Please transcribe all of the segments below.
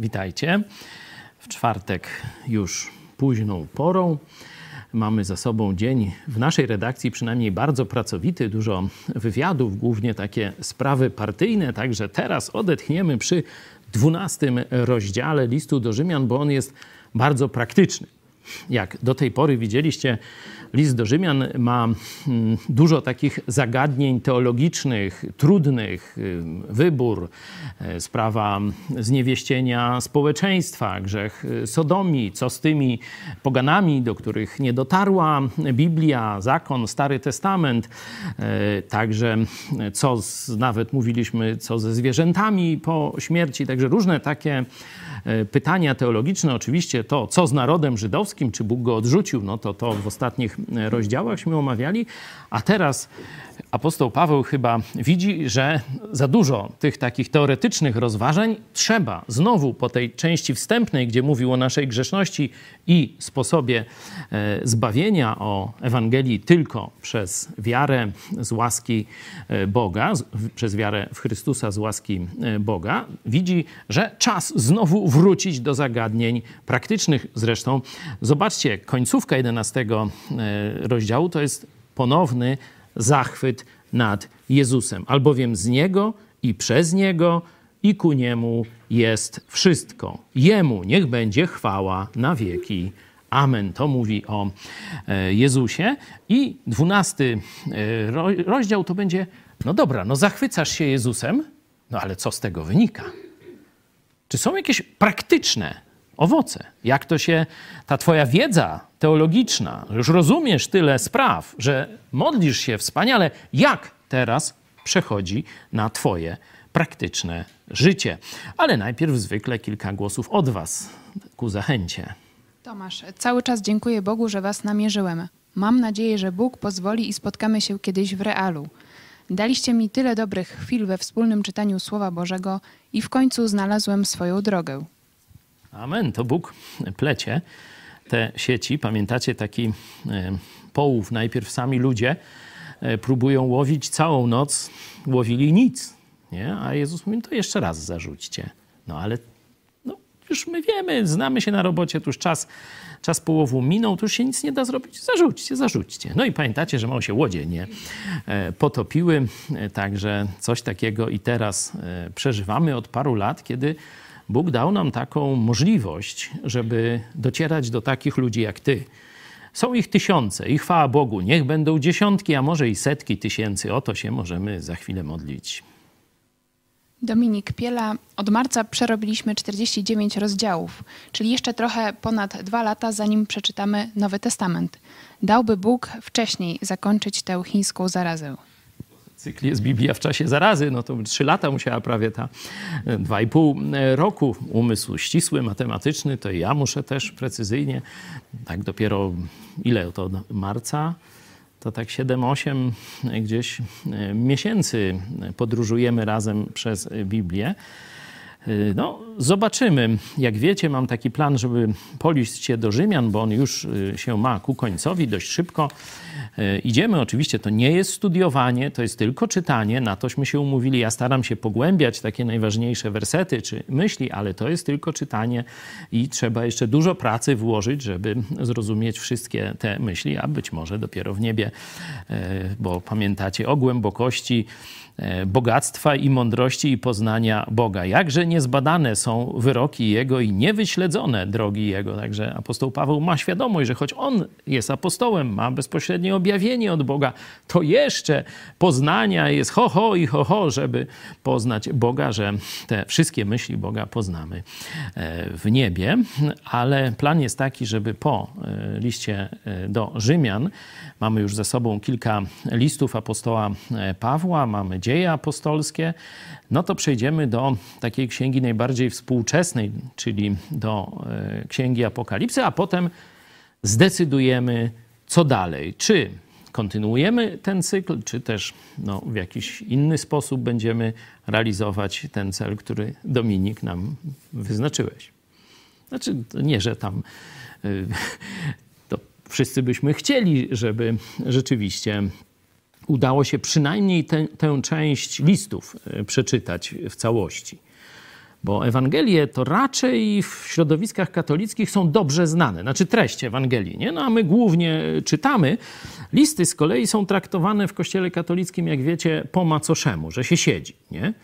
Witajcie. W czwartek już późną porą. Mamy za sobą dzień w naszej redakcji przynajmniej bardzo pracowity, dużo wywiadów, głównie takie sprawy partyjne. Także teraz odetchniemy przy dwunastym rozdziale listu do Rzymian, bo on jest bardzo praktyczny. Jak do tej pory widzieliście, list do Rzymian ma mm, dużo takich zagadnień teologicznych, trudnych, y, wybór, y, sprawa zniewieścienia społeczeństwa, grzech y, sodomii, co z tymi poganami, do których nie dotarła Biblia, zakon, Stary Testament, także co z, nawet mówiliśmy, co ze zwierzętami po śmierci, także różne takie pytania teologiczne, oczywiście to, co z narodem żydowskim, czy Bóg go odrzucił, no to to w ostatnich e, rozdziałachśmy omawiali, a teraz apostoł Paweł chyba widzi, że za dużo tych takich teoretycznych rozważań trzeba znowu po tej części wstępnej, gdzie mówił o naszej grzeszności i sposobie e, zbawienia, o Ewangelii tylko przez wiarę z łaski e, Boga, przez wiarę w Chrystusa z łaski e, Boga, widzi, że czas znowu wrócić do zagadnień praktycznych. Zresztą zobaczcie, końcówka 11 rozdziału to jest ponowny zachwyt nad Jezusem, albowiem z Niego i przez Niego i ku Niemu jest wszystko. Jemu niech będzie chwała na wieki. Amen. To mówi o e, Jezusie. I dwunasty e, rozdział to będzie, no dobra, no zachwycasz się Jezusem, no ale co z tego wynika? Czy są jakieś praktyczne owoce. Jak to się, ta twoja wiedza teologiczna, już rozumiesz tyle spraw, że modlisz się wspaniale, jak teraz przechodzi na twoje praktyczne życie. Ale najpierw zwykle kilka głosów od was ku zachęcie. Tomasz, cały czas dziękuję Bogu, że was namierzyłem. Mam nadzieję, że Bóg pozwoli i spotkamy się kiedyś w realu. Daliście mi tyle dobrych chwil we wspólnym czytaniu Słowa Bożego i w końcu znalazłem swoją drogę. Amen. To Bóg plecie te sieci. Pamiętacie taki e, połów? Najpierw sami ludzie e, próbują łowić całą noc, łowili nic. Nie? A Jezus mówi, to jeszcze raz zarzućcie. No ale no, już my wiemy, znamy się na robocie, tu już czas, czas połowu minął, tu już się nic nie da zrobić. Zarzućcie, zarzućcie. No i pamiętacie, że mało się łodzie nie e, potopiły. Także coś takiego i teraz przeżywamy od paru lat, kiedy Bóg dał nam taką możliwość, żeby docierać do takich ludzi jak ty. Są ich tysiące i chwała Bogu, niech będą dziesiątki, a może i setki tysięcy. O to się możemy za chwilę modlić. Dominik Piela, od marca przerobiliśmy 49 rozdziałów, czyli jeszcze trochę ponad dwa lata, zanim przeczytamy Nowy Testament. Dałby Bóg wcześniej zakończyć tę chińską zarazę cykl jest Biblia w czasie zarazy, no to trzy lata musiała prawie ta e, dwa i pół e, roku. Umysł ścisły, matematyczny, to ja muszę też precyzyjnie, tak dopiero ile to marca, to tak 7-8 gdzieś e, miesięcy podróżujemy razem przez Biblię. No, zobaczymy. Jak wiecie, mam taki plan, żeby poliść się do Rzymian, bo on już się ma ku końcowi dość szybko. E, idziemy, oczywiście to nie jest studiowanie, to jest tylko czytanie, na tośmy się umówili. Ja staram się pogłębiać takie najważniejsze wersety czy myśli, ale to jest tylko czytanie i trzeba jeszcze dużo pracy włożyć, żeby zrozumieć wszystkie te myśli, a być może dopiero w niebie, bo pamiętacie o głębokości bogactwa i mądrości i poznania Boga. Jakże niezbadane są wyroki Jego i niewyśledzone drogi Jego. Także apostoł Paweł ma świadomość, że choć on jest apostołem, ma bezpośrednie objawienie od Boga, to jeszcze poznania jest ho, ho i ho, ho, żeby poznać Boga, że te wszystkie myśli Boga poznamy e, w niebie. Ale plan jest taki, żeby po e, liście do Rzymian Mamy już ze sobą kilka listów apostoła e, Pawła, mamy dzieje apostolskie. No to przejdziemy do takiej księgi najbardziej współczesnej, czyli do e, księgi Apokalipsy, a potem zdecydujemy, co dalej. Czy kontynuujemy ten cykl, czy też no, w jakiś inny sposób będziemy realizować ten cel, który Dominik nam wyznaczyłeś. Znaczy, nie, że tam e, wszyscy byśmy chcieli, żeby rzeczywiście udało się przynajmniej tę część listów e, przeczytać w całości. Bo Ewangelie to raczej w środowiskach katolickich są dobrze znane, znaczy treść Ewangelii, nie? No a my głównie czytamy. Listy z kolei są traktowane w kościele katolickim, jak wiecie, po macoszemu, że się siedzi, nie?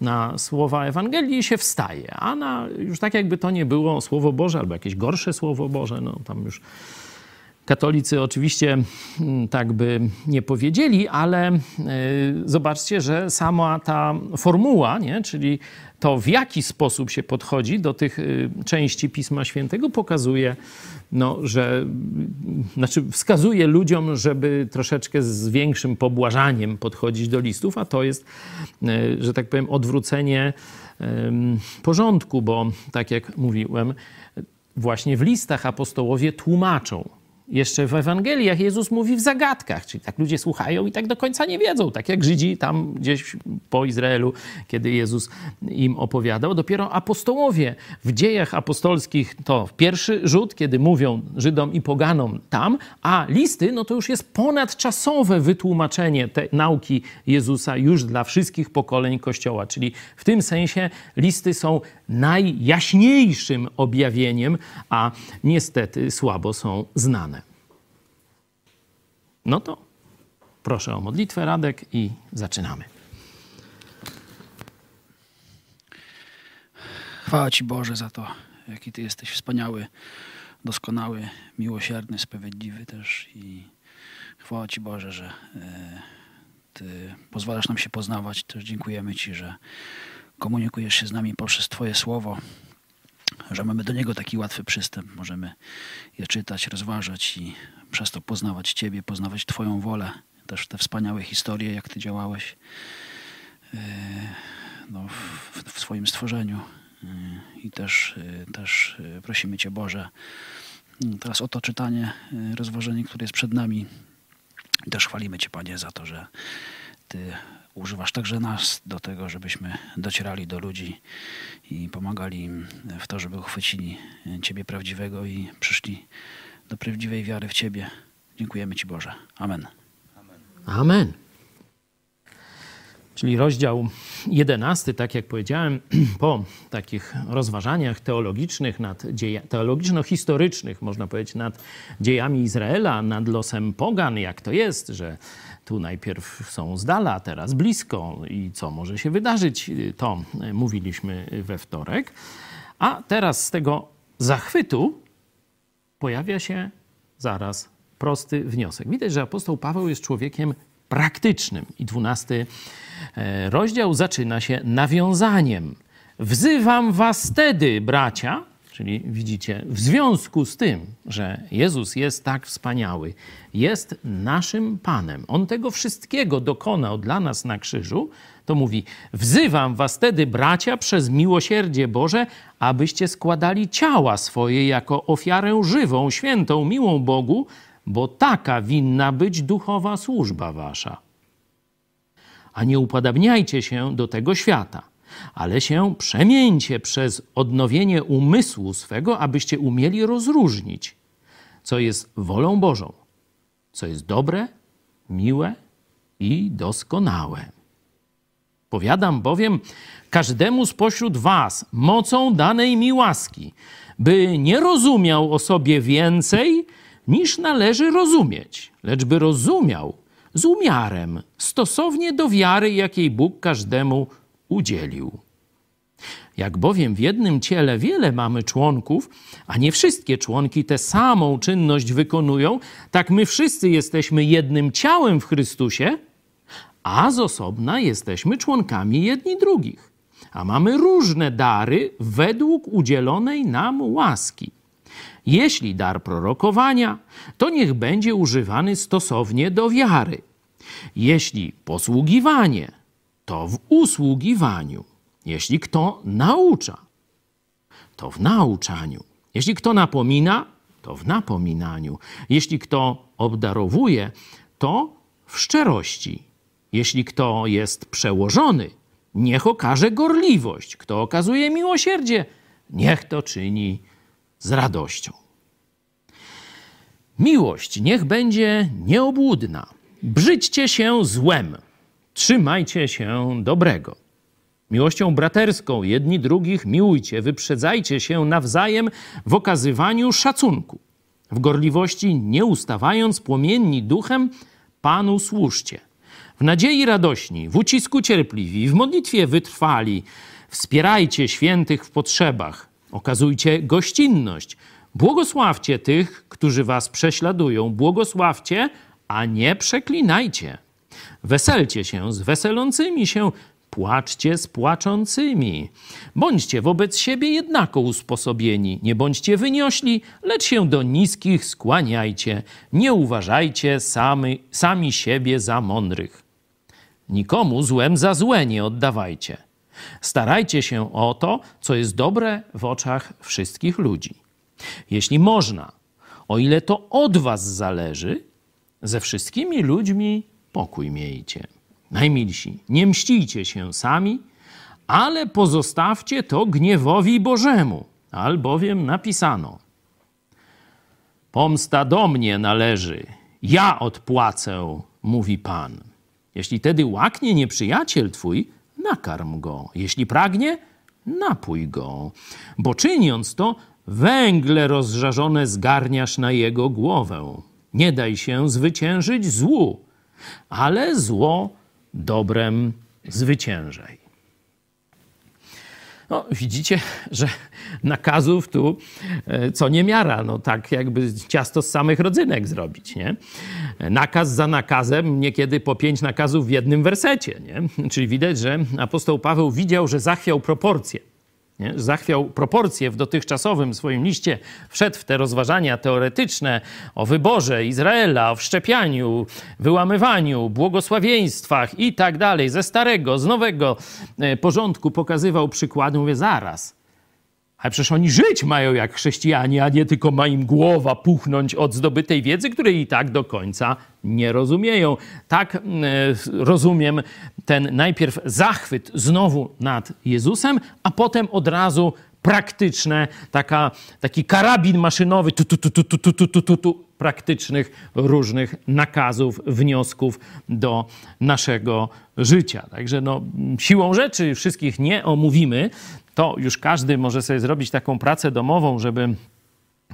Na słowa Ewangelii się wstaje, a na już tak jakby to nie było Słowo Boże albo jakieś gorsze Słowo Boże, no tam już Katolicy oczywiście mm, tak by nie powiedzieli, ale y, zobaczcie, że sama ta formuła, nie? czyli to w jaki sposób się podchodzi do tych y, części Pisma Świętego, pokazuje, no, że znaczy wskazuje ludziom, żeby troszeczkę z większym pobłażaniem podchodzić do listów, a to jest, y, że tak powiem, odwrócenie porządku, bo tak jak mówiłem, właśnie w listach apostołowie tłumaczą jeszcze w Ewangeliach Jezus mówi w zagadkach, czyli tak ludzie słuchają i tak do końca nie wiedzą, tak jak Żydzi tam gdzieś po Izraelu, kiedy Jezus im opowiadał. Dopiero apostołowie w dziejach apostolskich to pierwszy rzut, kiedy mówią Żydom i poganom tam, a listy no to już jest ponadczasowe wytłumaczenie nauki Jezusa już dla wszystkich pokoleń Kościoła, czyli w tym sensie listy są najjaśniejszym objawieniem, a niestety słabo są znane. No to proszę o modlitwę, Radek, i zaczynamy. Chwała Ci Boże za to, jaki Ty jesteś wspaniały, doskonały, miłosierny, sprawiedliwy też i chwała Ci Boże, że e, Ty pozwalasz nam się poznawać. Też dziękujemy Ci, że komunikujesz się z nami poprzez Twoje słowo, że mamy do niego taki łatwy przystęp. Możemy je czytać, rozważać i przez to poznawać Ciebie, poznawać Twoją wolę. Też te wspaniałe historie, jak Ty działałeś e, no, w, w swoim stworzeniu. E, I też, e, też prosimy Cię, Boże, teraz o to czytanie, rozważenie, które jest przed nami. Też chwalimy Cię, Panie, za to, że Ty używasz także nas do tego, żebyśmy docierali do ludzi i pomagali im w to, żeby uchwycili Ciebie prawdziwego i przyszli do prawdziwej wiary w Ciebie. Dziękujemy Ci Boże. Amen. Amen. Czyli rozdział jedenasty, tak jak powiedziałem, po takich rozważaniach teologicznych, nad dzieja, teologiczno-historycznych, można powiedzieć, nad dziejami Izraela, nad losem pogan, jak to jest, że tu najpierw są z dala, teraz blisko i co może się wydarzyć, to mówiliśmy we wtorek. A teraz z tego zachwytu pojawia się zaraz prosty wniosek. Widać, że apostoł Paweł jest człowiekiem praktycznym i dwunasty e, rozdział zaczyna się nawiązaniem. Wzywam was wtedy, bracia, Czyli widzicie, w związku z tym, że Jezus jest tak wspaniały, jest naszym Panem, On tego wszystkiego dokonał dla nas na krzyżu, to mówi: Wzywam was wtedy, bracia, przez miłosierdzie Boże, abyście składali ciała swoje jako ofiarę żywą, świętą, miłą Bogu, bo taka winna być duchowa służba wasza. A nie upodabniajcie się do tego świata ale się przemieńcie przez odnowienie umysłu swego, abyście umieli rozróżnić, co jest wolą Bożą, co jest dobre, miłe i doskonałe. Powiadam bowiem każdemu spośród was mocą danej mi łaski, by nie rozumiał o sobie więcej, niż należy rozumieć, lecz by rozumiał z umiarem, stosownie do wiary, jakiej Bóg każdemu udzielił. Jak bowiem w jednym ciele wiele mamy członków, a nie wszystkie członki tę samą czynność wykonują, tak my wszyscy jesteśmy jednym ciałem w Chrystusie, a z osobna jesteśmy członkami jedni drugich. A mamy różne dary według udzielonej nam łaski. Jeśli dar prorokowania, to niech będzie używany stosownie do wiary. Jeśli posługiwanie, to w usługiwaniu. Jeśli kto naucza, to w nauczaniu. Jeśli kto napomina, to w napominaniu. Jeśli kto obdarowuje, to w szczerości. Jeśli kto jest przełożony, niech okaże gorliwość. Kto okazuje miłosierdzie, niech to czyni z radością. Miłość niech będzie nieobłudna. Brzydźcie się złem trzymajcie się dobrego. Miłością braterską jedni drugich miłujcie, wyprzedzajcie się nawzajem w okazywaniu szacunku. W gorliwości nie ustawając, płomienni duchem, Panu służcie. W nadziei radośni, w ucisku cierpliwi, w modlitwie wytrwali. Wspierajcie świętych w potrzebach. Okazujcie gościnność. Błogosławcie tych, którzy was prześladują. Błogosławcie, a nie przeklinajcie. Weselcie się z weselącymi się, płaczcie z płaczącymi. Bądźcie wobec siebie jednako usposobieni, nie bądźcie wyniośli, lecz się do niskich skłaniajcie. Nie uważajcie sami, sami siebie za mądrych. Nikomu złem za złe nie oddawajcie. Starajcie się o to, co jest dobre w oczach wszystkich ludzi. Jeśli można, o ile to od was zależy, ze wszystkimi ludźmi pokój miejcie. Najmilsi, nie mścijcie się sami, ale pozostawcie to gniewowi Bożemu, albowiem napisano: Pomsta do mnie należy, ja odpłacę, mówi Pan. Jeśli tedy łaknie nieprzyjaciel twój, nakarm go. Jeśli pragnie, napój go. Bo czyniąc to, węgle rozżarzone zgarniasz na jego głowę. Nie daj się zwyciężyć złu, ale zło dobrem zwyciężaj. No, widzicie, że nakazów tu e, co nie miara. No tak jakby ciasto z samych rodzynek zrobić, nie? Nakaz za nakazem, niekiedy po pięć nakazów w jednym wersecie, nie? Czyli widać, że apostoł Paweł widział, że zachwiał proporcje nie? zachwiał proporcje w dotychczasowym swoim liście, wszedł w te rozważania teoretyczne o wyborze Izraela, o wszczepianiu, wyłamywaniu, błogosławieństwach i tak dalej, ze starego, z nowego e, porządku pokazywał przykłady, mówię zaraz. Ale przecież oni żyć mają jak chrześcijanie, a nie tylko ma im głowa puchnąć od zdobytej wiedzy, której i tak do końca nie rozumieją. Tak e, rozumiem ten najpierw zachwyt znowu nad Jezusem, a potem od razu praktyczne, taka, taki karabin maszynowy, tu, tu, tu, tu, tu, tu, tu, tu, tu, praktycznych różnych nakazów, wniosków do naszego życia. Także no, siłą rzeczy wszystkich nie omówimy, to już każdy może sobie zrobić taką pracę domową, żeby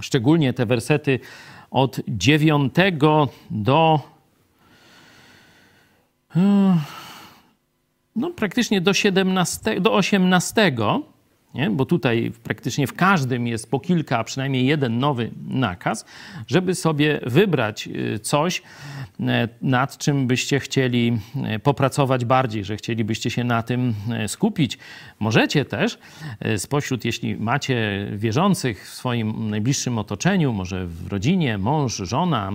szczególnie te wersety od 9 do no, praktycznie do 17, do 18, nie? bo tutaj praktycznie w każdym jest po kilka, a przynajmniej jeden nowy nakaz, żeby sobie wybrać y, coś, E, nad czym byście chcieli e, popracować bardziej, że chcielibyście się na tym skupić. Możecie też spośród, jeśli macie wierzących w swoim najbliższym otoczeniu, może w rodzinie, mąż, żona,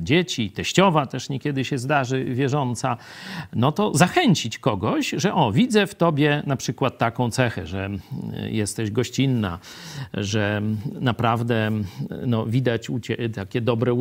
dzieci, teściowa też niekiedy się zdarzy wierząca, no to zachęcić kogoś, że o, widzę w tobie na przykład taką cechę, że jesteś gościnna, że naprawdę no, widać u ciebie takie dobre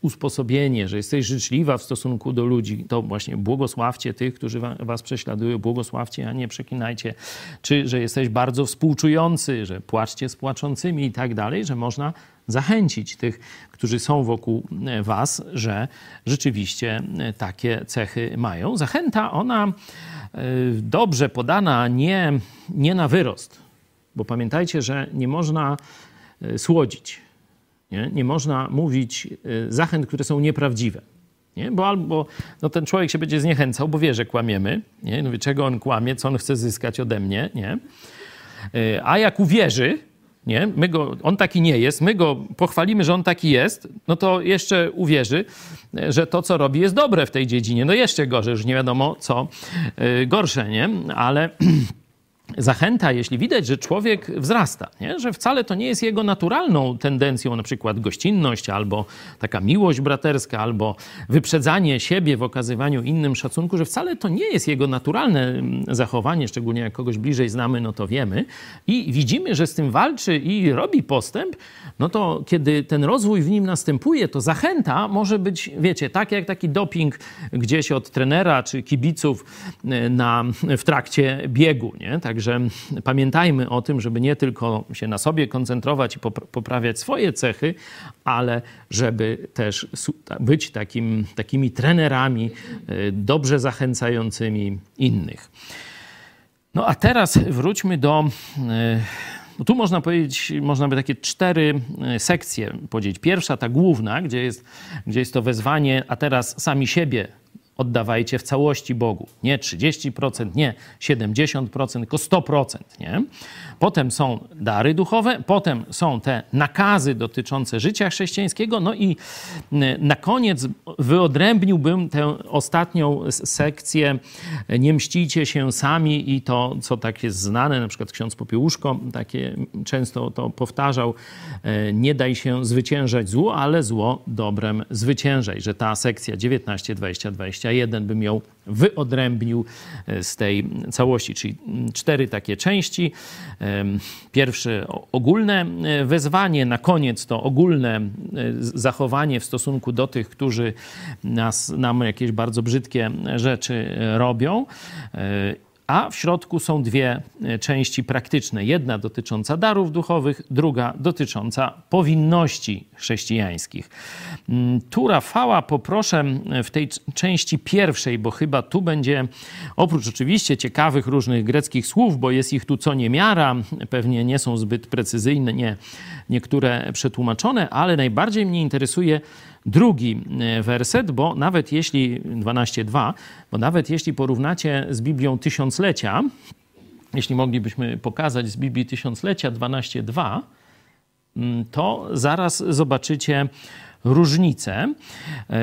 usposobienie, że jesteś życzliwa w stosunku do ludzi, to właśnie błogosławcie tych, którzy was prześladują, błogosławcie, a nie przeklinajcie. Czy, że jesteś bardzo współczujący, że płaczcie z płaczącymi i tak dalej, że można zachęcić tych, którzy są wokół e, was, że rzeczywiście e, takie cechy mają. Zachęta ona e, dobrze podana, nie, nie na wyrost, bo pamiętajcie, że nie można słodzić. Nie? nie można mówić zachęt, które są nieprawdziwe. Nie? Bo albo no, ten człowiek się będzie zniechęcał, bo wie, że kłamiemy. Nie? No, wie, czego on kłamie, co on chce zyskać ode mnie. Nie? E, a jak uwierzy, nie? My go, on taki nie jest, my go pochwalimy, że on taki jest, no to jeszcze uwierzy, że to, co robi, jest dobre w tej dziedzinie. No jeszcze gorzej, już nie wiadomo, co e, gorsze, nie? Ale zachęta, jeśli widać, że człowiek wzrasta, nie? że wcale to nie jest jego naturalną tendencją, na przykład gościnność, albo taka miłość braterska, albo wyprzedzanie siebie w okazywaniu innym szacunku, że wcale to nie jest jego naturalne mm, zachowanie, szczególnie jak kogoś bliżej znamy, no to wiemy. I widzimy, że z tym walczy i robi postęp, no to kiedy ten rozwój w nim następuje, to zachęta może być, wiecie, tak jak taki doping gdzieś od trenera czy kibiców e, na, w trakcie biegu, nie? Także Także pamiętajmy o tym, żeby nie tylko się na sobie koncentrować i poprawiać swoje cechy, ale żeby też być takim, takimi trenerami y, dobrze zachęcającymi innych. No a teraz wróćmy do. No tu można powiedzieć, można by takie cztery sekcje powiedzieć. Pierwsza, ta główna, gdzie jest, gdzie jest to wezwanie, a teraz sami siebie oddawajcie w całości Bogu. Nie 30%, nie 70%, tylko 100%. Nie? Potem są dary duchowe, potem są te nakazy dotyczące życia chrześcijańskiego, no i na koniec wyodrębniłbym tę ostatnią sekcję nie mścicie się sami i to, co tak jest znane, na przykład ksiądz Popiełuszko takie często to powtarzał, e, nie daj się zwyciężać złu, ale zło dobrem zwyciężaj, że ta sekcja 19, 20, 21 bym ją wyodrębnił e, z tej całości, czyli cztery takie części. Pierwsze ogólne e, wezwanie, na koniec to ogólne e, zachowanie w stosunku do tych, którzy nas, nam jakieś bardzo brzydkie rzeczy robią a w środku są dwie części praktyczne. Jedna dotycząca darów duchowych, druga dotycząca powinności chrześcijańskich. Mm, tu Rafała poproszę w tej części pierwszej, bo chyba tu będzie, oprócz oczywiście ciekawych różnych greckich słów, bo jest ich tu co niemiara, pewnie nie są zbyt precyzyjne nie, niektóre przetłumaczone, ale najbardziej mnie interesuje drugi e, werset, bo nawet jeśli 12.2, bo nawet jeśli porównacie z Biblią Tysiąclecia, jeśli moglibyśmy pokazać z Biblii Tysiąclecia 12.2, mm, to zaraz zobaczycie różnicę. E,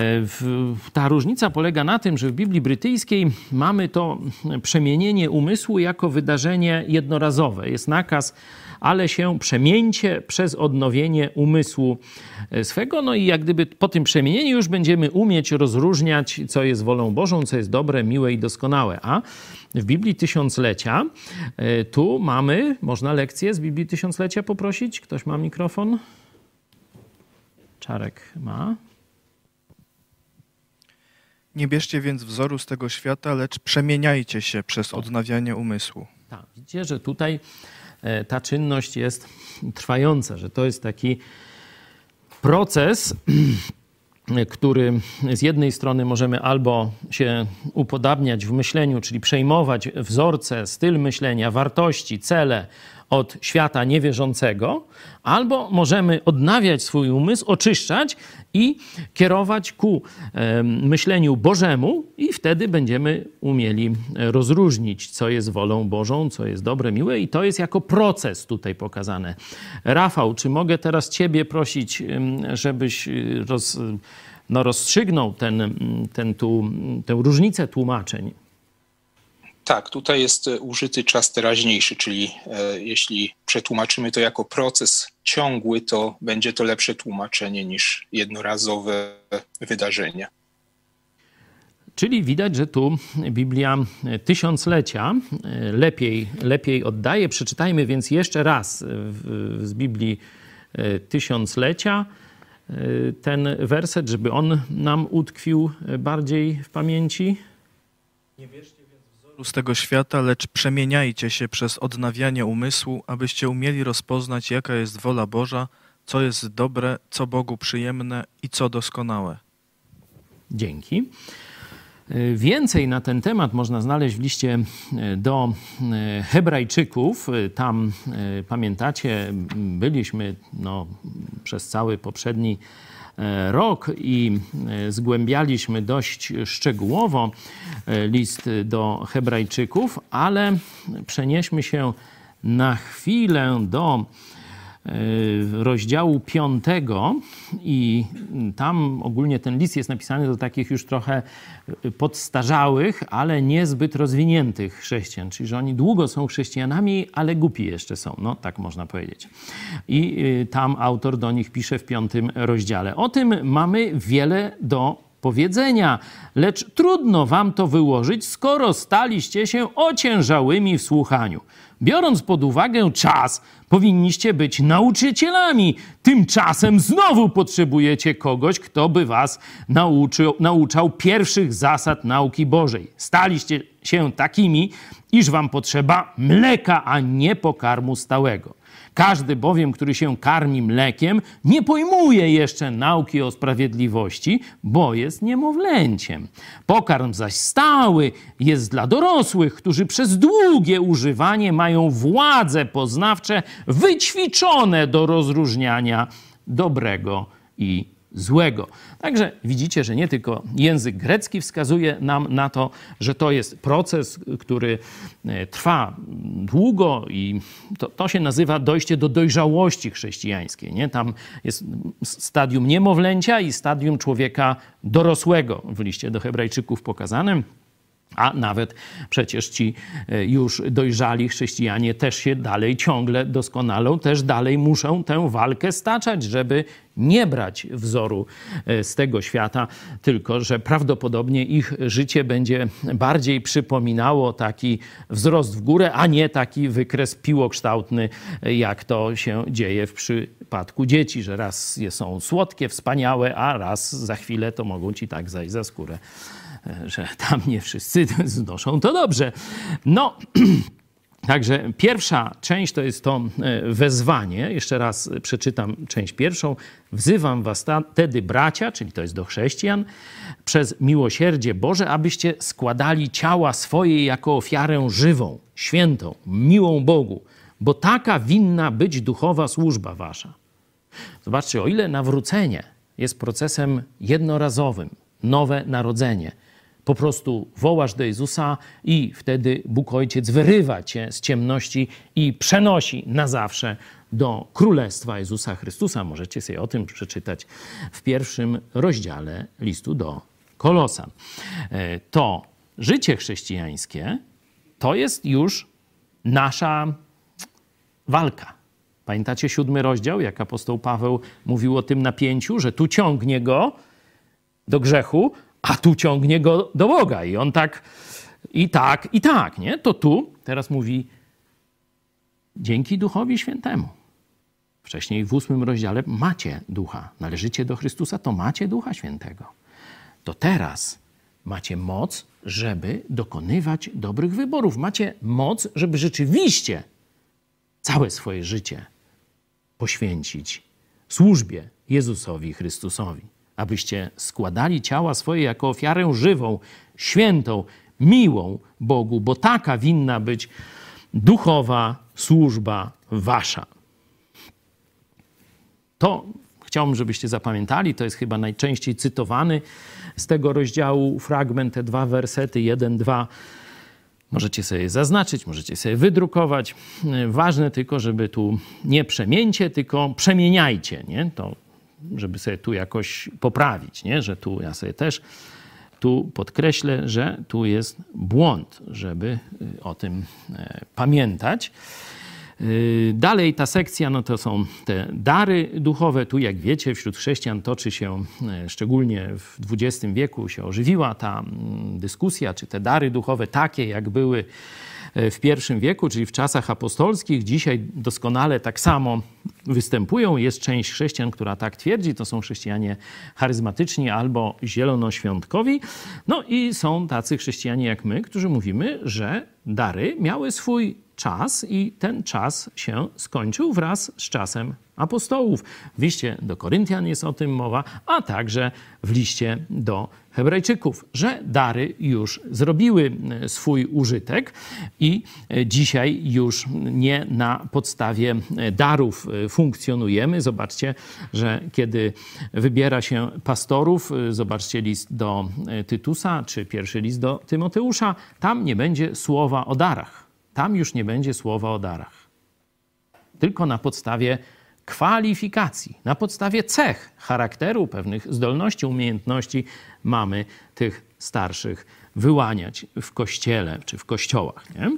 ta różnica polega na tym, że w Biblii brytyjskiej mamy to przemienienie umysłu jako wydarzenie jednorazowe. Jest nakaz ale się przemieńcie przez odnowienie umysłu e, swego. No i jak gdyby po tym przemienieniu już będziemy umieć rozróżniać, co jest wolą Bożą, co jest dobre, miłe i doskonałe. A w Biblii Tysiąclecia e, tu mamy, można lekcję z Biblii Tysiąclecia poprosić? Ktoś ma mikrofon? Czarek ma. Nie bierzcie więc wzoru z tego świata, lecz przemieniajcie się przez odnawianie umysłu. Tak, widzicie, że tutaj ta czynność jest trwająca, że to jest taki proces, który z jednej strony możemy albo się upodabniać w myśleniu, czyli przejmować wzorce, styl myślenia, wartości, cele od świata niewierzącego, albo możemy odnawiać swój umysł, oczyszczać i kierować ku myśleniu Bożemu, i wtedy będziemy umieli rozróżnić, co jest wolą Bożą, co jest dobre, miłe, i to jest jako proces tutaj pokazane. Rafał, czy mogę teraz Ciebie prosić, żebyś y, roz, no, rozstrzygnął ten, ten tu, tę różnicę tłumaczeń? Tak, tutaj jest e, użyty czas teraźniejszy, czyli e, jeśli przetłumaczymy to jako proces ciągły, to będzie to lepsze tłumaczenie niż jednorazowe wydarzenie. Czyli widać, że tu Biblia tysiąclecia e, lepiej, lepiej oddaje. Przeczytajmy więc jeszcze raz z Biblii tysiąclecia ten werset, żeby on nam utkwił bardziej w pamięci. Nie wierzcie z tego świata, lecz przemieniajcie się przez odnawianie umysłu, abyście umieli rozpoznać, jaka jest wola Boża, co jest dobre, co Bogu przyjemne i co doskonałe. Dzięki. E, więcej na ten temat można znaleźć w liście e, do e, Hebrajczyków. Tam, pamiętacie, byliśmy no, przez cały poprzedni rok i e, zgłębialiśmy dość szczegółowo e, list do Hebrajczyków, ale przenieśmy się na chwilę do rozdziału piątego i tam ogólnie ten list jest napisany do takich już trochę podstarzałych, ale niezbyt rozwiniętych chrześcijan, czyli że oni długo są chrześcijanami, ale głupi jeszcze są, no tak można powiedzieć. I y, tam autor do nich pisze w piątym rozdziale. O tym mamy wiele do powiedzenia, lecz trudno wam to wyłożyć, skoro staliście się ociężałymi w słuchaniu. Biorąc pod uwagę czas, powinniście być nauczycielami. Tymczasem znowu potrzebujecie kogoś, kto by was nauczył, nauczał pierwszych zasad nauki Bożej. Staliście się takimi, iż wam potrzeba mleka, a nie pokarmu stałego. Każdy bowiem, który się karmi mlekiem, nie pojmuje jeszcze nauki o sprawiedliwości, bo jest niemowlęciem. Pokarm zaś stały jest dla dorosłych, którzy przez długie używanie mają władze poznawcze wyćwiczone do rozróżniania dobrego i złego. Także widzicie, że nie tylko język grecki wskazuje nam na to, że to jest proces, który e, trwa długo i to, to się nazywa dojście do dojrzałości chrześcijańskiej. Nie? Tam jest stadium niemowlęcia i stadium człowieka dorosłego w liście do Hebrajczyków pokazanym. A nawet przecież ci e, już dojrzali chrześcijanie też się dalej ciągle doskonalą, też dalej muszą tę walkę staczać, żeby nie brać wzoru e, z tego świata, tylko że prawdopodobnie ich życie będzie bardziej przypominało taki wzrost w górę, a nie taki wykres piłokształtny, e, jak to się dzieje w przypadku dzieci, że raz są słodkie, wspaniałe, a raz za chwilę to mogą ci tak zajść za skórę że tam nie wszyscy znoszą to dobrze. No. Także pierwsza część to jest to e, wezwanie. Jeszcze raz przeczytam część pierwszą. Wzywam was wtedy, bracia, czyli to jest do chrześcijan, przez miłosierdzie Boże, abyście składali ciała swoje jako ofiarę żywą, świętą, miłą Bogu, bo taka winna być duchowa służba wasza. Zobaczcie, o ile nawrócenie jest procesem jednorazowym, nowe narodzenie – po prostu wołasz do Jezusa i wtedy Bóg Ojciec wyrywa cię z ciemności i przenosi na zawsze do Królestwa Jezusa Chrystusa. Możecie sobie o tym przeczytać w pierwszym rozdziale listu do Kolosa. E, to życie chrześcijańskie to jest już nasza walka. Pamiętacie siódmy rozdział, jak apostoł Paweł mówił o tym napięciu, że tu ciągnie go do grzechu, a tu ciągnie go do Boga. I on tak, i tak, i tak, nie? To tu teraz mówi dzięki Duchowi Świętemu. Wcześniej w ósmym rozdziale macie ducha, należycie do Chrystusa, to macie ducha świętego. To teraz macie moc, żeby dokonywać dobrych wyborów. Macie moc, żeby rzeczywiście całe swoje życie poświęcić służbie Jezusowi Chrystusowi abyście składali ciała swoje jako ofiarę żywą, świętą, miłą Bogu, bo taka winna być duchowa służba wasza. To chciałbym, żebyście zapamiętali, to jest chyba najczęściej cytowany z tego rozdziału fragment, te dwa wersety, jeden, dwa. Możecie sobie zaznaczyć, możecie sobie wydrukować. Ważne tylko, żeby tu nie przemieńcie, tylko przemieniajcie. Nie? To żeby sobie tu jakoś poprawić, nie? że tu ja sobie też tu podkreślę, że tu jest błąd, żeby y, o tym e, pamiętać. Y, dalej ta sekcja, no to są te dary duchowe. Tu, jak wiecie, wśród chrześcijan toczy się, e, szczególnie w XX wieku, się ożywiła ta mm, dyskusja, czy te dary duchowe takie, jak były E, w pierwszym wieku, czyli w czasach apostolskich. Dzisiaj doskonale tak samo występują. Jest część chrześcijan, która tak twierdzi. To są chrześcijanie charyzmatyczni albo zielonoświątkowi. No i są tacy chrześcijanie jak my, którzy mówimy, że dary miały swój czas i ten czas się skończył wraz z czasem apostołów. W liście do Koryntian jest o tym mowa, a także w liście do Hebrajczyków, że dary już zrobiły e, swój użytek i e, dzisiaj już nie na podstawie e, darów funkcjonujemy. Zobaczcie, że kiedy wybiera się pastorów, zobaczcie list do Tytusa czy pierwszy list do Tymoteusza, tam nie będzie słowa o darach. Tam już nie będzie słowa o darach. Tylko na podstawie kwalifikacji, na podstawie cech charakteru, pewnych zdolności, umiejętności mamy tych starszych wyłaniać w kościele czy w kościołach. Nie?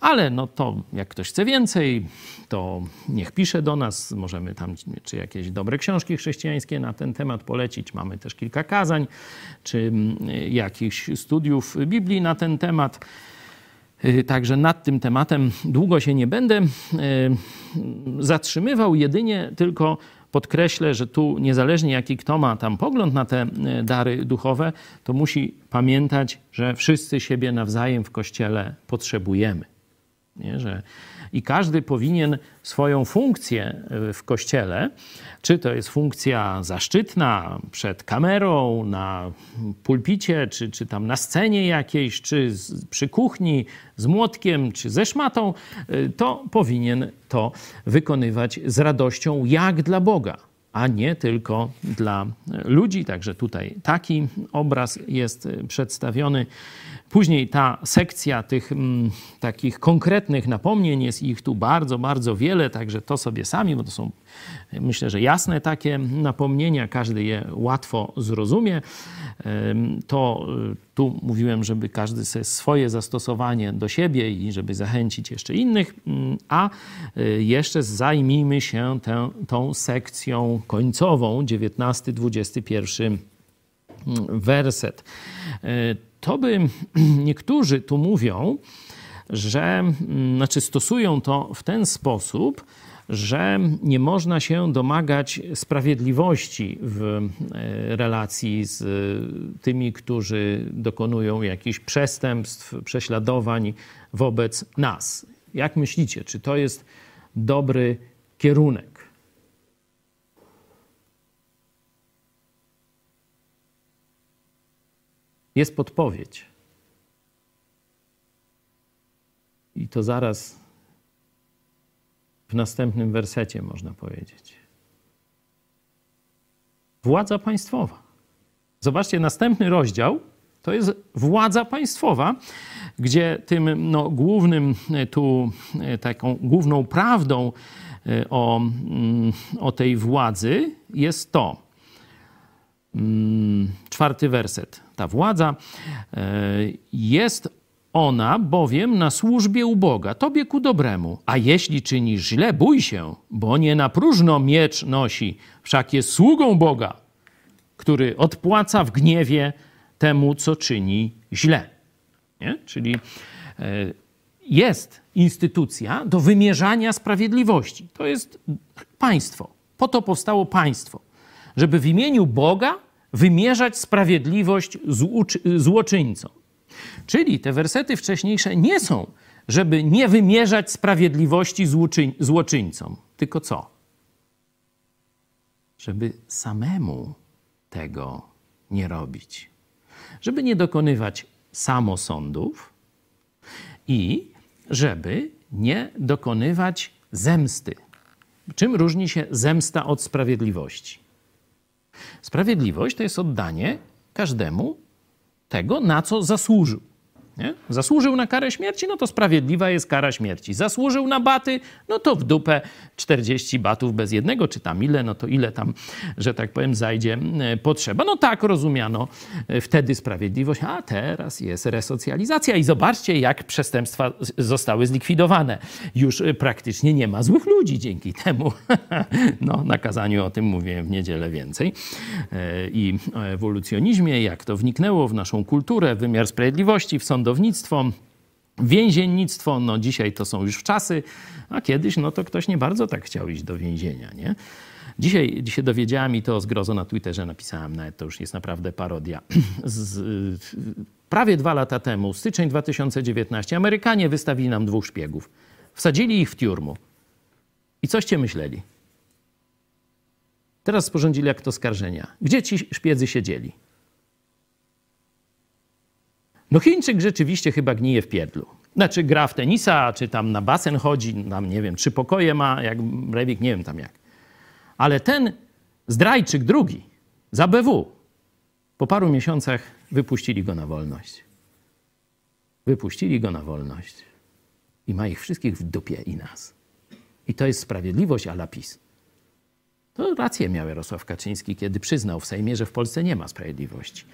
Ale no to jak ktoś chce więcej, to niech pisze do nas. Możemy tam czy jakieś dobre książki chrześcijańskie na ten temat polecić. Mamy też kilka kazań, czy mm, jakichś studiów Biblii na ten temat. Także nad tym tematem długo się nie będę zatrzymywał, jedynie tylko podkreślę, że tu niezależnie jaki kto ma tam pogląd na te dary duchowe, to musi pamiętać, że wszyscy siebie nawzajem w Kościele potrzebujemy. Nie? Że i każdy powinien swoją funkcję e, w kościele, czy to jest funkcja zaszczytna przed kamerą, na pulpicie, czy, czy tam na scenie jakiejś, czy z, przy kuchni z młotkiem, czy ze szmatą, e, to powinien to wykonywać z radością, jak dla Boga a nie tylko dla ludzi. Także tutaj taki obraz jest przedstawiony. Później ta sekcja tych m, mm, takich konkretnych napomnień, jest ich tu bardzo, bardzo wiele, także to sobie sami, bo to są myślę, że jasne takie napomnienia, każdy je łatwo zrozumie. To y, tu mówiłem, żeby każdy sobie swoje zastosowanie do siebie i żeby zachęcić jeszcze innych, mm, a y, jeszcze zajmijmy się tę, tą sekcją końcową, 19-21 mm, werset. To by niektórzy tu mówią, że, mm, znaczy stosują to w ten sposób, że nie można się domagać sprawiedliwości w e, relacji z tymi, którzy dokonują jakichś przestępstw, prześladowań wobec nas. Jak myślicie, czy to jest dobry kierunek? Jest podpowiedź. I to zaraz w następnym wersecie, można powiedzieć. Władza państwowa. Zobaczcie, następny rozdział to jest władza państwowa, gdzie tym no, głównym e, tu, e, taką główną prawdą e, o, mm, o tej władzy jest to. Mm, czwarty werset. Ta władza jest ona bowiem na służbie u Boga, tobie ku dobremu. A jeśli czynisz źle, bój się, bo nie na próżno miecz nosi, wszak jest sługą Boga, który odpłaca w gniewie temu, co czyni źle. Nie? Czyli e, jest instytucja do wymierzania sprawiedliwości. To jest państwo. Po to powstało państwo, żeby w imieniu Boga wymierzać sprawiedliwość złoczyńcom. Czyli te wersety wcześniejsze nie są, żeby nie wymierzać sprawiedliwości złoczyń, złoczyńcom, tylko co? Żeby samemu tego nie robić. Żeby nie dokonywać samosądów i żeby nie dokonywać zemsty. Czym różni się zemsta od sprawiedliwości? Sprawiedliwość to jest oddanie każdemu tego, na co zasłużył. Nie? Zasłużył na karę śmierci, no to sprawiedliwa jest kara śmierci. Zasłużył na baty, no to w dupę 40 batów bez jednego, czy tam ile, no to ile tam, że tak powiem, zajdzie e, potrzeba. No tak rozumiano e, wtedy sprawiedliwość, a teraz jest resocjalizacja. I zobaczcie, jak przestępstwa zostały zlikwidowane. Już e, praktycznie nie ma złych ludzi dzięki temu. No, na kazaniu o tym mówiłem w niedzielę więcej. I o ewolucjonizmie, jak to wniknęło w naszą kulturę, wymiar sprawiedliwości, w sąd sądownictwo, więziennictwo, no dzisiaj to są już czasy, a kiedyś no to ktoś nie bardzo tak chciał iść do więzienia, nie? Dzisiaj, dzisiaj dowiedziałem i to zgrozo na Twitterze napisałem, nawet to już jest naprawdę parodia. Z, prawie dwa lata temu, styczeń 2019, Amerykanie wystawili nam dwóch szpiegów. Wsadzili ich w tiurmu. I coście myśleli? Teraz sporządzili akt oskarżenia. Gdzie ci szpiedzy siedzieli? No Chińczyk rzeczywiście chyba gnije w pierdlu. Znaczy gra w tenisa, czy tam na basen chodzi, tam nie wiem, trzy pokoje ma, jak Brewik, nie wiem tam jak. Ale ten zdrajczyk drugi, za BW, po paru miesiącach wypuścili go na wolność. Wypuścili go na wolność. I ma ich wszystkich w dupie i nas. I to jest sprawiedliwość a la. To rację miał Jarosław Kaczyński, kiedy przyznał w Sejmie, że w Polsce nie ma sprawiedliwości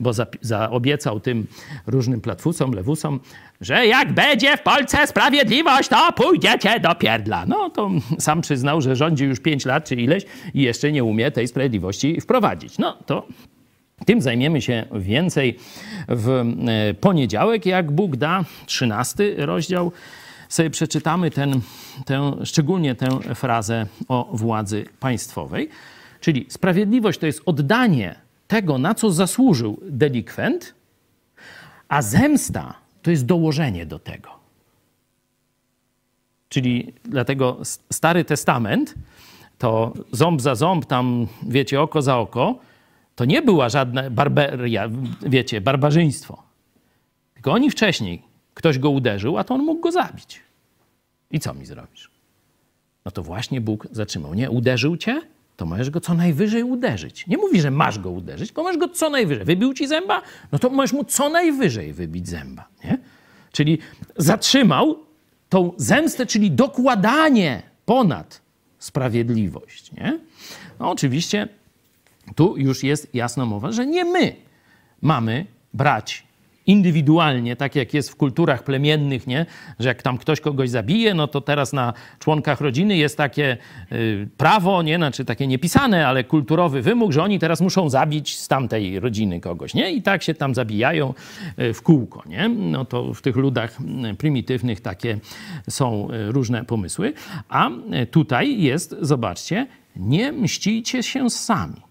bo zaobiecał tym różnym platfusom, lewusom, że jak będzie w Polsce sprawiedliwość, to pójdziecie do pierdla. No to sam przyznał, że rządzi już pięć lat czy ileś i jeszcze nie umie tej sprawiedliwości wprowadzić. No to Tym zajmiemy się więcej w e, poniedziałek, jak Bóg da, 13 rozdział. Sobie przeczytamy ten, szczególnie tę frazę o władzy państwowej. Czyli sprawiedliwość to jest oddanie tego, na co zasłużył delikwent, a zemsta to jest dołożenie do tego. Czyli dlatego Stary Testament to ząb za ząb, tam wiecie, oko za oko, to nie była żadna barbaria, wiecie, barbarzyństwo. Tylko oni wcześniej, ktoś go uderzył, a to on mógł go zabić. I co mi zrobisz? No to właśnie Bóg zatrzymał. Nie, uderzył cię, to możesz go co najwyżej uderzyć. Nie mówi, że masz go uderzyć, tylko możesz go co najwyżej. Wybił ci zęba? No to możesz mu co najwyżej wybić zęba. Nie? Czyli zatrzymał tą zemstę, czyli dokładanie ponad sprawiedliwość. Nie? No oczywiście tu już jest jasna mowa, że nie my mamy brać indywidualnie, tak jak jest w kulturach plemiennych, nie? że jak tam ktoś kogoś zabije, no to teraz na członkach rodziny jest takie y, prawo, nie? znaczy takie niepisane, ale kulturowy wymóg, że oni teraz muszą zabić z tamtej rodziny kogoś. Nie? I tak się tam zabijają y, w kółko. Nie? No to w tych ludach y, prymitywnych takie są y, różne pomysły. A tutaj jest, zobaczcie, nie mścijcie się sami.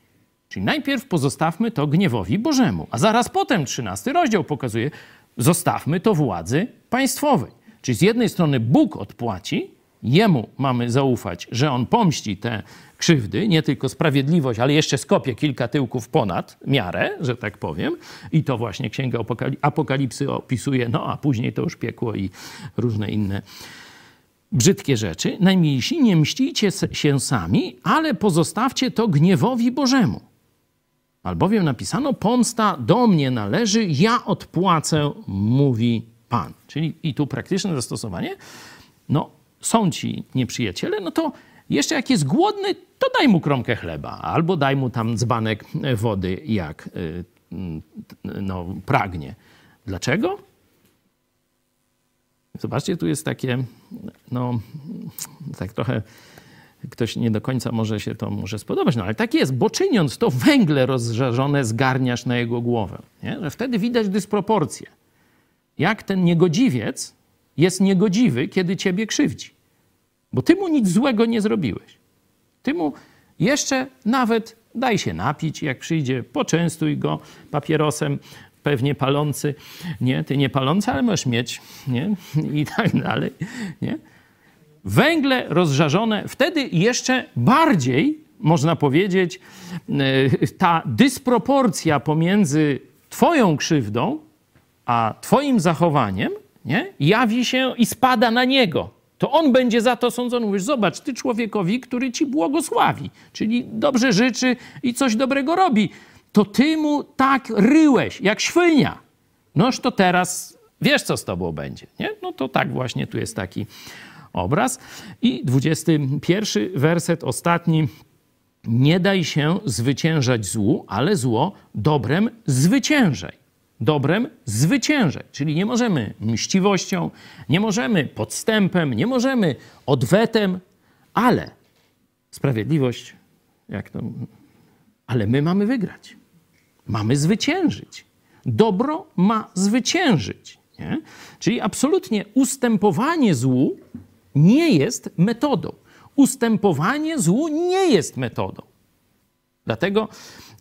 Czyli najpierw pozostawmy to gniewowi Bożemu, a zaraz potem trzynasty rozdział pokazuje, zostawmy to władzy państwowej. Czyli z jednej strony Bóg odpłaci, Jemu mamy zaufać, że On pomści te krzywdy, nie tylko sprawiedliwość, ale jeszcze skopie kilka tyłków ponad miarę, że tak powiem. I to właśnie Księga Apokalipsy opisuje, no a później to już piekło i różne inne brzydkie rzeczy. Najmilsi, nie mścicie się sami, ale pozostawcie to gniewowi Bożemu. Albowiem napisano: Pomsta do mnie należy, ja odpłacę, mówi Pan. Czyli i tu praktyczne zastosowanie. No, są ci nieprzyjaciele, no to jeszcze jak jest głodny, to daj mu kromkę chleba, albo daj mu tam dzbanek wody, jak y, no, pragnie. Dlaczego? Zobaczcie, tu jest takie, no, tak trochę ktoś nie do końca może się to może spodobać, no ale tak jest, bo czyniąc to węgle rozżarzone zgarniasz na jego głowę. Nie? Że wtedy widać dysproporcję. Jak ten niegodziwiec jest niegodziwy, kiedy ciebie krzywdzi. Bo ty mu nic złego nie zrobiłeś. Ty mu jeszcze nawet daj się napić, jak przyjdzie, poczęstuj go papierosem, pewnie palący, nie, ty nie palący, ale możesz mieć, nie, i tak dalej, nie węgle rozżarzone, wtedy jeszcze bardziej, można powiedzieć, e, ta dysproporcja pomiędzy Twoją krzywdą a Twoim zachowaniem nie, jawi się i spada na niego. To on będzie za to sądzony. Mówisz, zobacz, ty człowiekowi, który ci błogosławi, czyli dobrze życzy i coś dobrego robi, to ty mu tak ryłeś, jak świnia. Noż to teraz wiesz, co z tobą będzie. Nie? No to tak właśnie tu jest taki obraz. I 21 werset, ostatni. Nie daj się zwyciężać złu, ale zło dobrem zwyciężaj. Dobrem zwyciężaj. Czyli nie możemy mściwością, nie możemy podstępem, nie możemy odwetem, ale sprawiedliwość, jak to, ale my mamy wygrać. Mamy zwyciężyć. Dobro ma zwyciężyć. Nie? Czyli absolutnie ustępowanie złu nie jest metodą. Ustępowanie złu nie jest metodą. Dlatego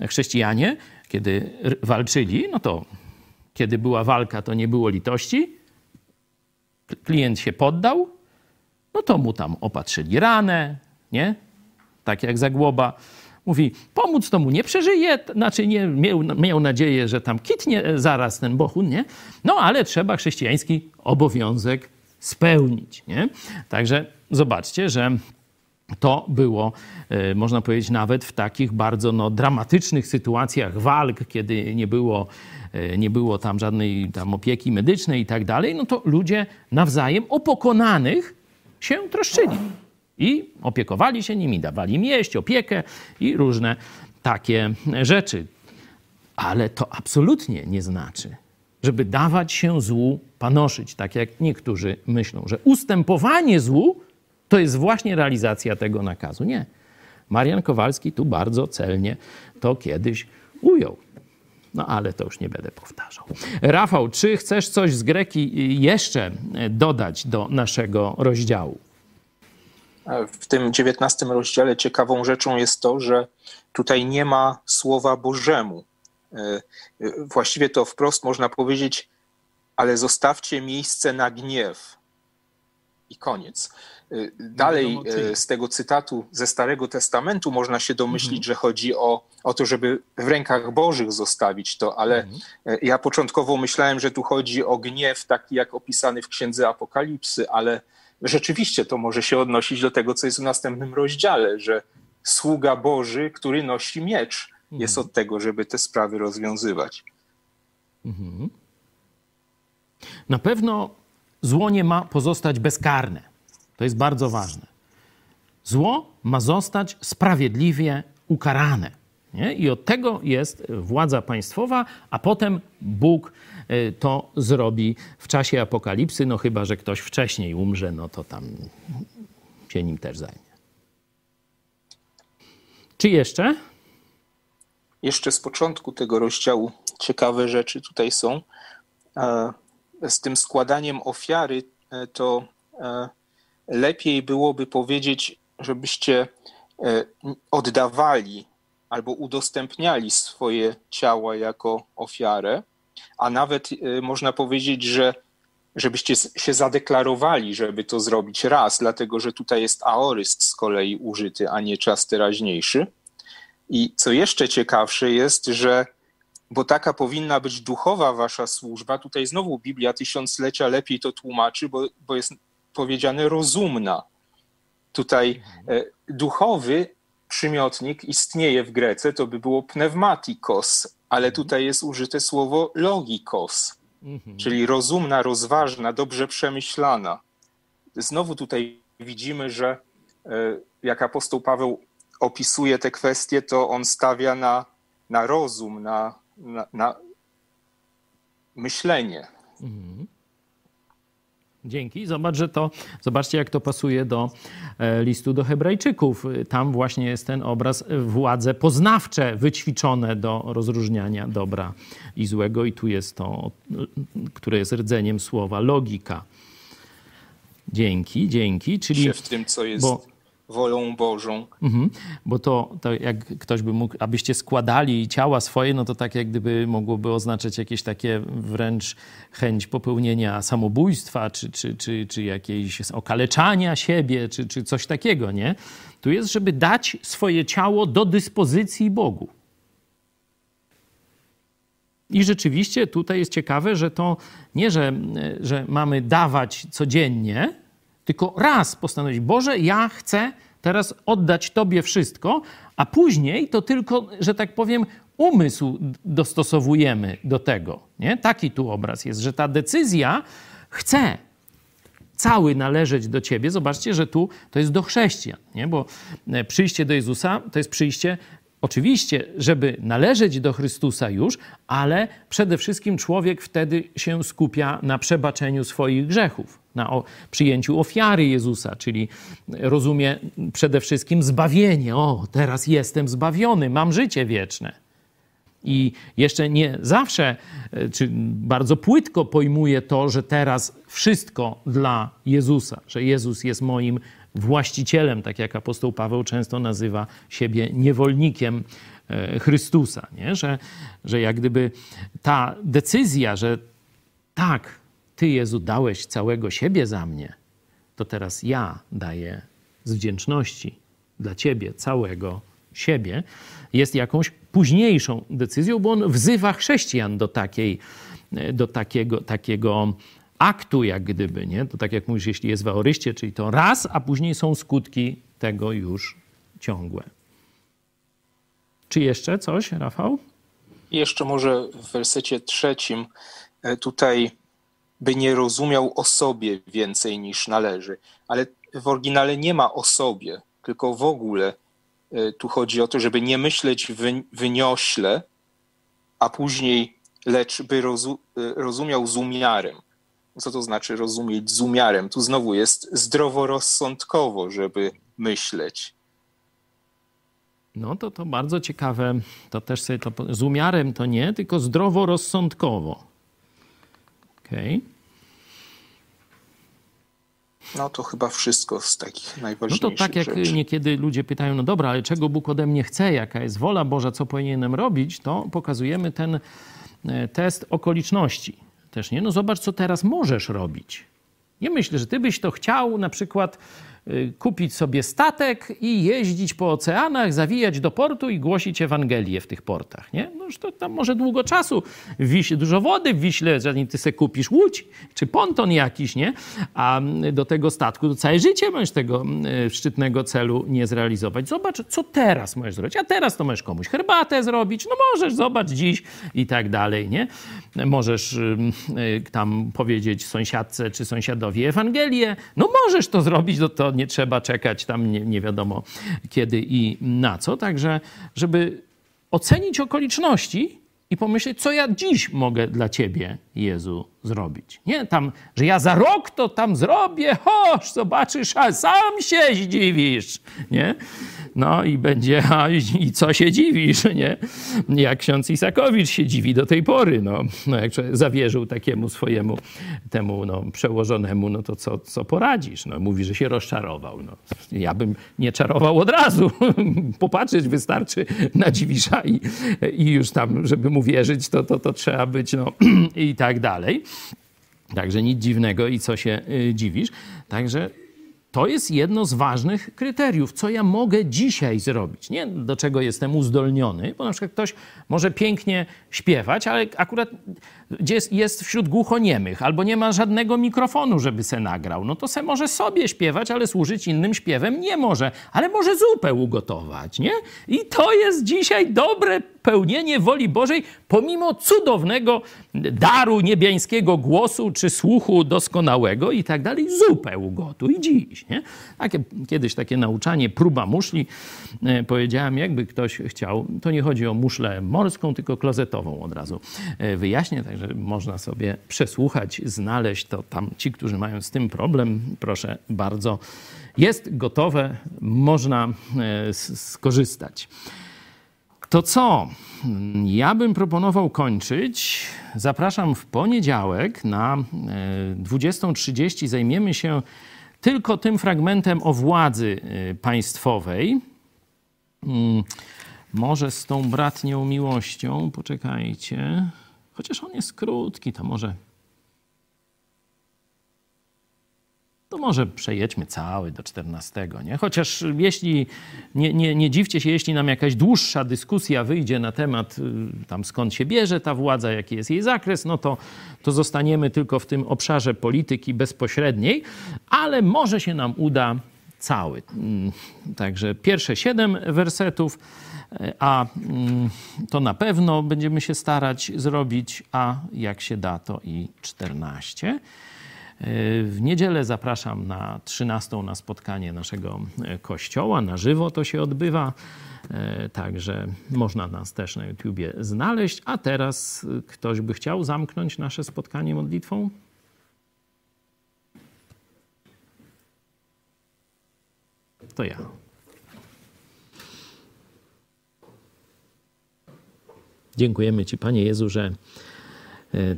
chrześcijanie, kiedy walczyli, no to kiedy była walka, to nie było litości. Klient się poddał, no to mu tam opatrzyli ranę, nie? Tak jak Zagłoba. Mówi, pomóc to mu nie przeżyje, znaczy nie, miał, miał nadzieję, że tam kitnie zaraz ten bohun, nie? No ale trzeba chrześcijański obowiązek spełnić. Nie? Także zobaczcie, że to było, e, można powiedzieć, nawet w takich bardzo no, dramatycznych sytuacjach walk, kiedy nie było, e, nie było tam żadnej tam opieki medycznej i tak dalej, no to ludzie nawzajem o pokonanych się troszczyli. I opiekowali się nimi, dawali im jeść, opiekę i różne takie rzeczy. Ale to absolutnie nie znaczy, żeby dawać się złu panoszyć, tak jak niektórzy myślą, że ustępowanie złu to jest właśnie realizacja tego nakazu. Nie. Marian Kowalski tu bardzo celnie to kiedyś ujął. No ale to już nie będę powtarzał. Rafał, czy chcesz coś z Greki jeszcze dodać do naszego rozdziału? W tym dziewiętnastym rozdziale ciekawą rzeczą jest to, że tutaj nie ma słowa Bożemu. E, właściwie to wprost można powiedzieć, ale zostawcie miejsce na gniew. I koniec. Y, dalej z tego cytatu ze Starego Testamentu można się domyślić, mhm. że chodzi o, o to, żeby w rękach Bożych zostawić to, ale mhm. Ja początkowo myślałem, że tu chodzi o gniew taki jak opisany w Księdze Apokalipsy, ale rzeczywiście to może się odnosić do tego, co jest w następnym rozdziale, że sługa Boży, który nosi miecz, mhm. jest od tego, żeby te sprawy rozwiązywać. Mhm. Na pewno zło nie ma pozostać bezkarne. To jest bardzo ważne. Zło ma zostać sprawiedliwie ukarane. Nie? I od tego jest władza państwowa, a potem Bóg y, to zrobi w czasie apokalipsy, no chyba, że ktoś wcześniej umrze, no to tam się nim też zajmie. Czy jeszcze? Jeszcze z początku tego rozdziału ciekawe rzeczy tutaj są. E, z tym składaniem ofiary e, to e, lepiej byłoby powiedzieć, żebyście oddawali albo udostępniali swoje ciała jako ofiarę, a nawet można powiedzieć, że żebyście się zadeklarowali, żeby to zrobić raz, dlatego że tutaj jest aoryst z kolei użyty, a nie czas teraźniejszy. I co jeszcze ciekawsze jest, że bo taka powinna być duchowa wasza służba, tutaj znowu Biblia tysiąclecia lepiej to tłumaczy, bo, bo jest powiedziane rozumna. Tutaj e, duchowy przymiotnik istnieje w Grece, to by było pneumatikos, ale mhm. tutaj jest użyte słowo logikos, mhm. czyli rozumna, rozważna, dobrze przemyślana. Znowu tutaj widzimy, że e, jak apostoł Paweł opisuje te kwestie, to on stawia na, na rozum, na, na, na myślenie. Mhm. Dzięki. Zobacz, że to, zobaczcie, jak to pasuje do e, listu do Hebrajczyków. Tam właśnie jest ten obraz władze poznawcze, wyćwiczone do rozróżniania dobra i złego, i tu jest to, które jest rdzeniem słowa logika. Dzięki, dzięki. Czyli w tym, co jest. Bo, wolą Bożą. Mhm, bo to, to jak ktoś by mógł, abyście składali ciała swoje, no to tak jak gdyby mogłoby oznaczać jakieś takie wręcz chęć popełnienia samobójstwa, czy, czy, czy, czy jakiejś okaleczania siebie, czy, czy coś takiego, nie? Tu jest, żeby dać swoje ciało do dyspozycji Bogu. I rzeczywiście tutaj jest ciekawe, że to nie, że, że mamy dawać codziennie, tylko raz postanowić, Boże, ja chcę teraz oddać Tobie wszystko, a później to tylko, że tak powiem, umysł dostosowujemy do tego. Nie? Taki tu obraz jest, że ta decyzja chce cały należeć do Ciebie. Zobaczcie, że tu to jest do chrześcijan, nie? bo e, przyjście do Jezusa to jest przyjście Oczywiście, żeby należeć do Chrystusa już, ale przede wszystkim człowiek wtedy się skupia na przebaczeniu swoich grzechów, na przyjęciu ofiary Jezusa, czyli rozumie przede wszystkim zbawienie. O, teraz jestem zbawiony, mam życie wieczne. I jeszcze nie zawsze, e, czy bardzo płytko pojmuje to, że teraz wszystko dla Jezusa, że Jezus jest moim właścicielem, tak jak apostoł Paweł często nazywa siebie niewolnikiem e, Chrystusa, nie? Że, że jak gdyby ta decyzja, że tak, Ty Jezu dałeś całego siebie za mnie, to teraz ja daję z wdzięczności dla Ciebie całego siebie, jest jakąś późniejszą decyzją, bo on wzywa chrześcijan do takiej, e, do takiego, takiego aktu, jak gdyby, nie? To tak jak mówisz, jeśli jest w aoryście, czyli to raz, a później są skutki tego już ciągłe. Czy jeszcze coś, Rafał? Jeszcze może w wersecie trzecim e, tutaj by nie rozumiał o sobie więcej niż należy, ale w oryginale nie ma o sobie, tylko w ogóle e, tu chodzi o to, żeby nie myśleć wyniośle, a później lecz by e, rozumiał z umiarem co to znaczy rozumieć z umiarem? Tu znowu jest zdroworozsądkowo, żeby myśleć. no to to bardzo ciekawe. To też sobie to z umiarem to nie, tylko zdroworozsądkowo. Okej. Okay. No to chyba wszystko z takich No najważniejszych to tak jak rzeczy. niekiedy ludzie pytają, no dobra, ale czego Bóg ode mnie chce, jaka jest wola Boża, co powinienem robić, to pokazujemy ten e, test okoliczności. Też nie, no zobacz, co teraz możesz robić. Nie myślę, że ty byś to chciał na przykład y, kupić sobie statek i jeździć po oceanach, zawijać do portu i głosić Ewangelię w tych portach, nie? Już to tam może długo czasu, w Wiśle, dużo wody w Wiśle, zanim ty sobie kupisz łódź czy ponton jakiś, nie? A do tego statku to całe życie możesz tego y, szczytnego celu nie zrealizować. Zobacz, co teraz możesz zrobić. A teraz to możesz komuś herbatę zrobić, no możesz, zobacz dziś i tak dalej, nie? Możesz y, y, tam powiedzieć sąsiadce czy sąsiadowi Ewangelię. No możesz to zrobić, no to nie trzeba czekać tam nie, nie wiadomo kiedy i na co. Także, żeby ocenić okoliczności i pomyśleć, co ja dziś mogę dla ciebie, Jezu, zrobić. Nie tam, że ja za rok to tam zrobię, choż, zobaczysz, a sam się zdziwisz, nie? No i będzie, a i co się dziwisz, nie? Jak ksiądz Isakowicz się dziwi do tej pory, no, no jak zawierzył takiemu swojemu temu no, przełożonemu, no to co, co poradzisz? No, mówi, że się rozczarował. No, ja bym nie czarował od razu. Popatrzeć wystarczy na dziwisza i, i już tam, żeby mu wierzyć, to, to, to trzeba być, no i tak dalej. Także nic dziwnego i co się y, dziwisz. Także to jest jedno z ważnych kryteriów, co ja mogę dzisiaj zrobić. Nie do czego jestem uzdolniony, bo na przykład ktoś może pięknie śpiewać, ale akurat jest, jest wśród głuchoniemych, albo nie ma żadnego mikrofonu, żeby se nagrał. No to se może sobie śpiewać, ale służyć innym śpiewem nie może, ale może zupę ugotować, nie? I to jest dzisiaj dobre pełnienie woli Bożej, pomimo cudownego daru niebiańskiego głosu czy słuchu doskonałego i tak dalej. Zupę ugotuj dziś, nie? Takie, kiedyś takie nauczanie, próba muszli. E, powiedziałem, jakby ktoś chciał, to nie chodzi o muszlę morską, tylko klozetową od razu e, wyjaśnię, także można sobie przesłuchać, znaleźć to tam. Ci, którzy mają z tym problem, proszę bardzo. Jest gotowe, można e, skorzystać. To co? Ja bym proponował kończyć. Zapraszam w poniedziałek na 20.30. Zajmiemy się tylko tym fragmentem o władzy państwowej. Mm, może z tą bratnią miłością, poczekajcie. Chociaż on jest krótki, to może. To może przejedźmy cały do 14, nie? Chociaż jeśli, nie, nie, nie dziwcie się, jeśli nam jakaś dłuższa dyskusja wyjdzie na temat y, tam skąd się bierze ta władza, jaki jest jej zakres, no to, to zostaniemy tylko w tym obszarze polityki bezpośredniej, ale może się nam uda cały. Mm, także pierwsze siedem wersetów, a mm, to na pewno będziemy się starać zrobić, a jak się da, to i 14. W niedzielę zapraszam na 13 na spotkanie naszego kościoła. Na żywo to się odbywa, także można nas też na YouTubie znaleźć. A teraz ktoś by chciał zamknąć nasze spotkanie modlitwą? To ja. Dziękujemy Ci, Panie Jezu, że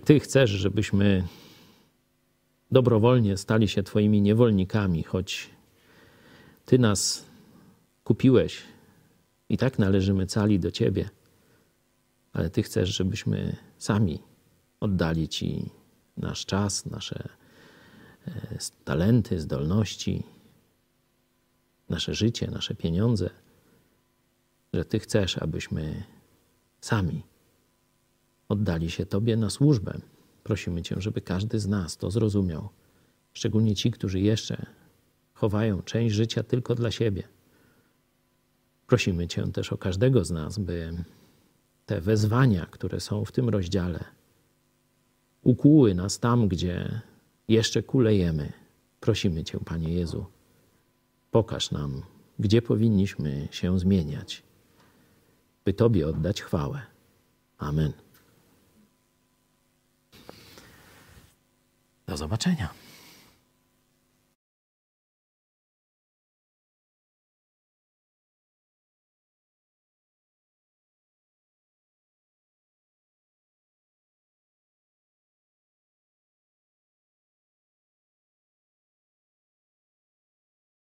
Ty chcesz, żebyśmy dobrowolnie stali się Twoimi niewolnikami, choć Ty nas kupiłeś i tak należymy cali do Ciebie, ale Ty chcesz, żebyśmy sami oddali Ci nasz czas, nasze talenty, zdolności, nasze życie, nasze pieniądze, że Ty chcesz, abyśmy sami oddali się Tobie na służbę. Prosimy Cię, żeby każdy z nas to zrozumiał, szczególnie ci, którzy jeszcze chowają część życia tylko dla siebie. Prosimy Cię też o każdego z nas, by te wezwania, które są w tym rozdziale, ukłuły nas tam, gdzie jeszcze kulejemy. Prosimy Cię, Panie Jezu, pokaż nam, gdzie powinniśmy się zmieniać, by Tobie oddać chwałę. Amen. Do zobaczenia.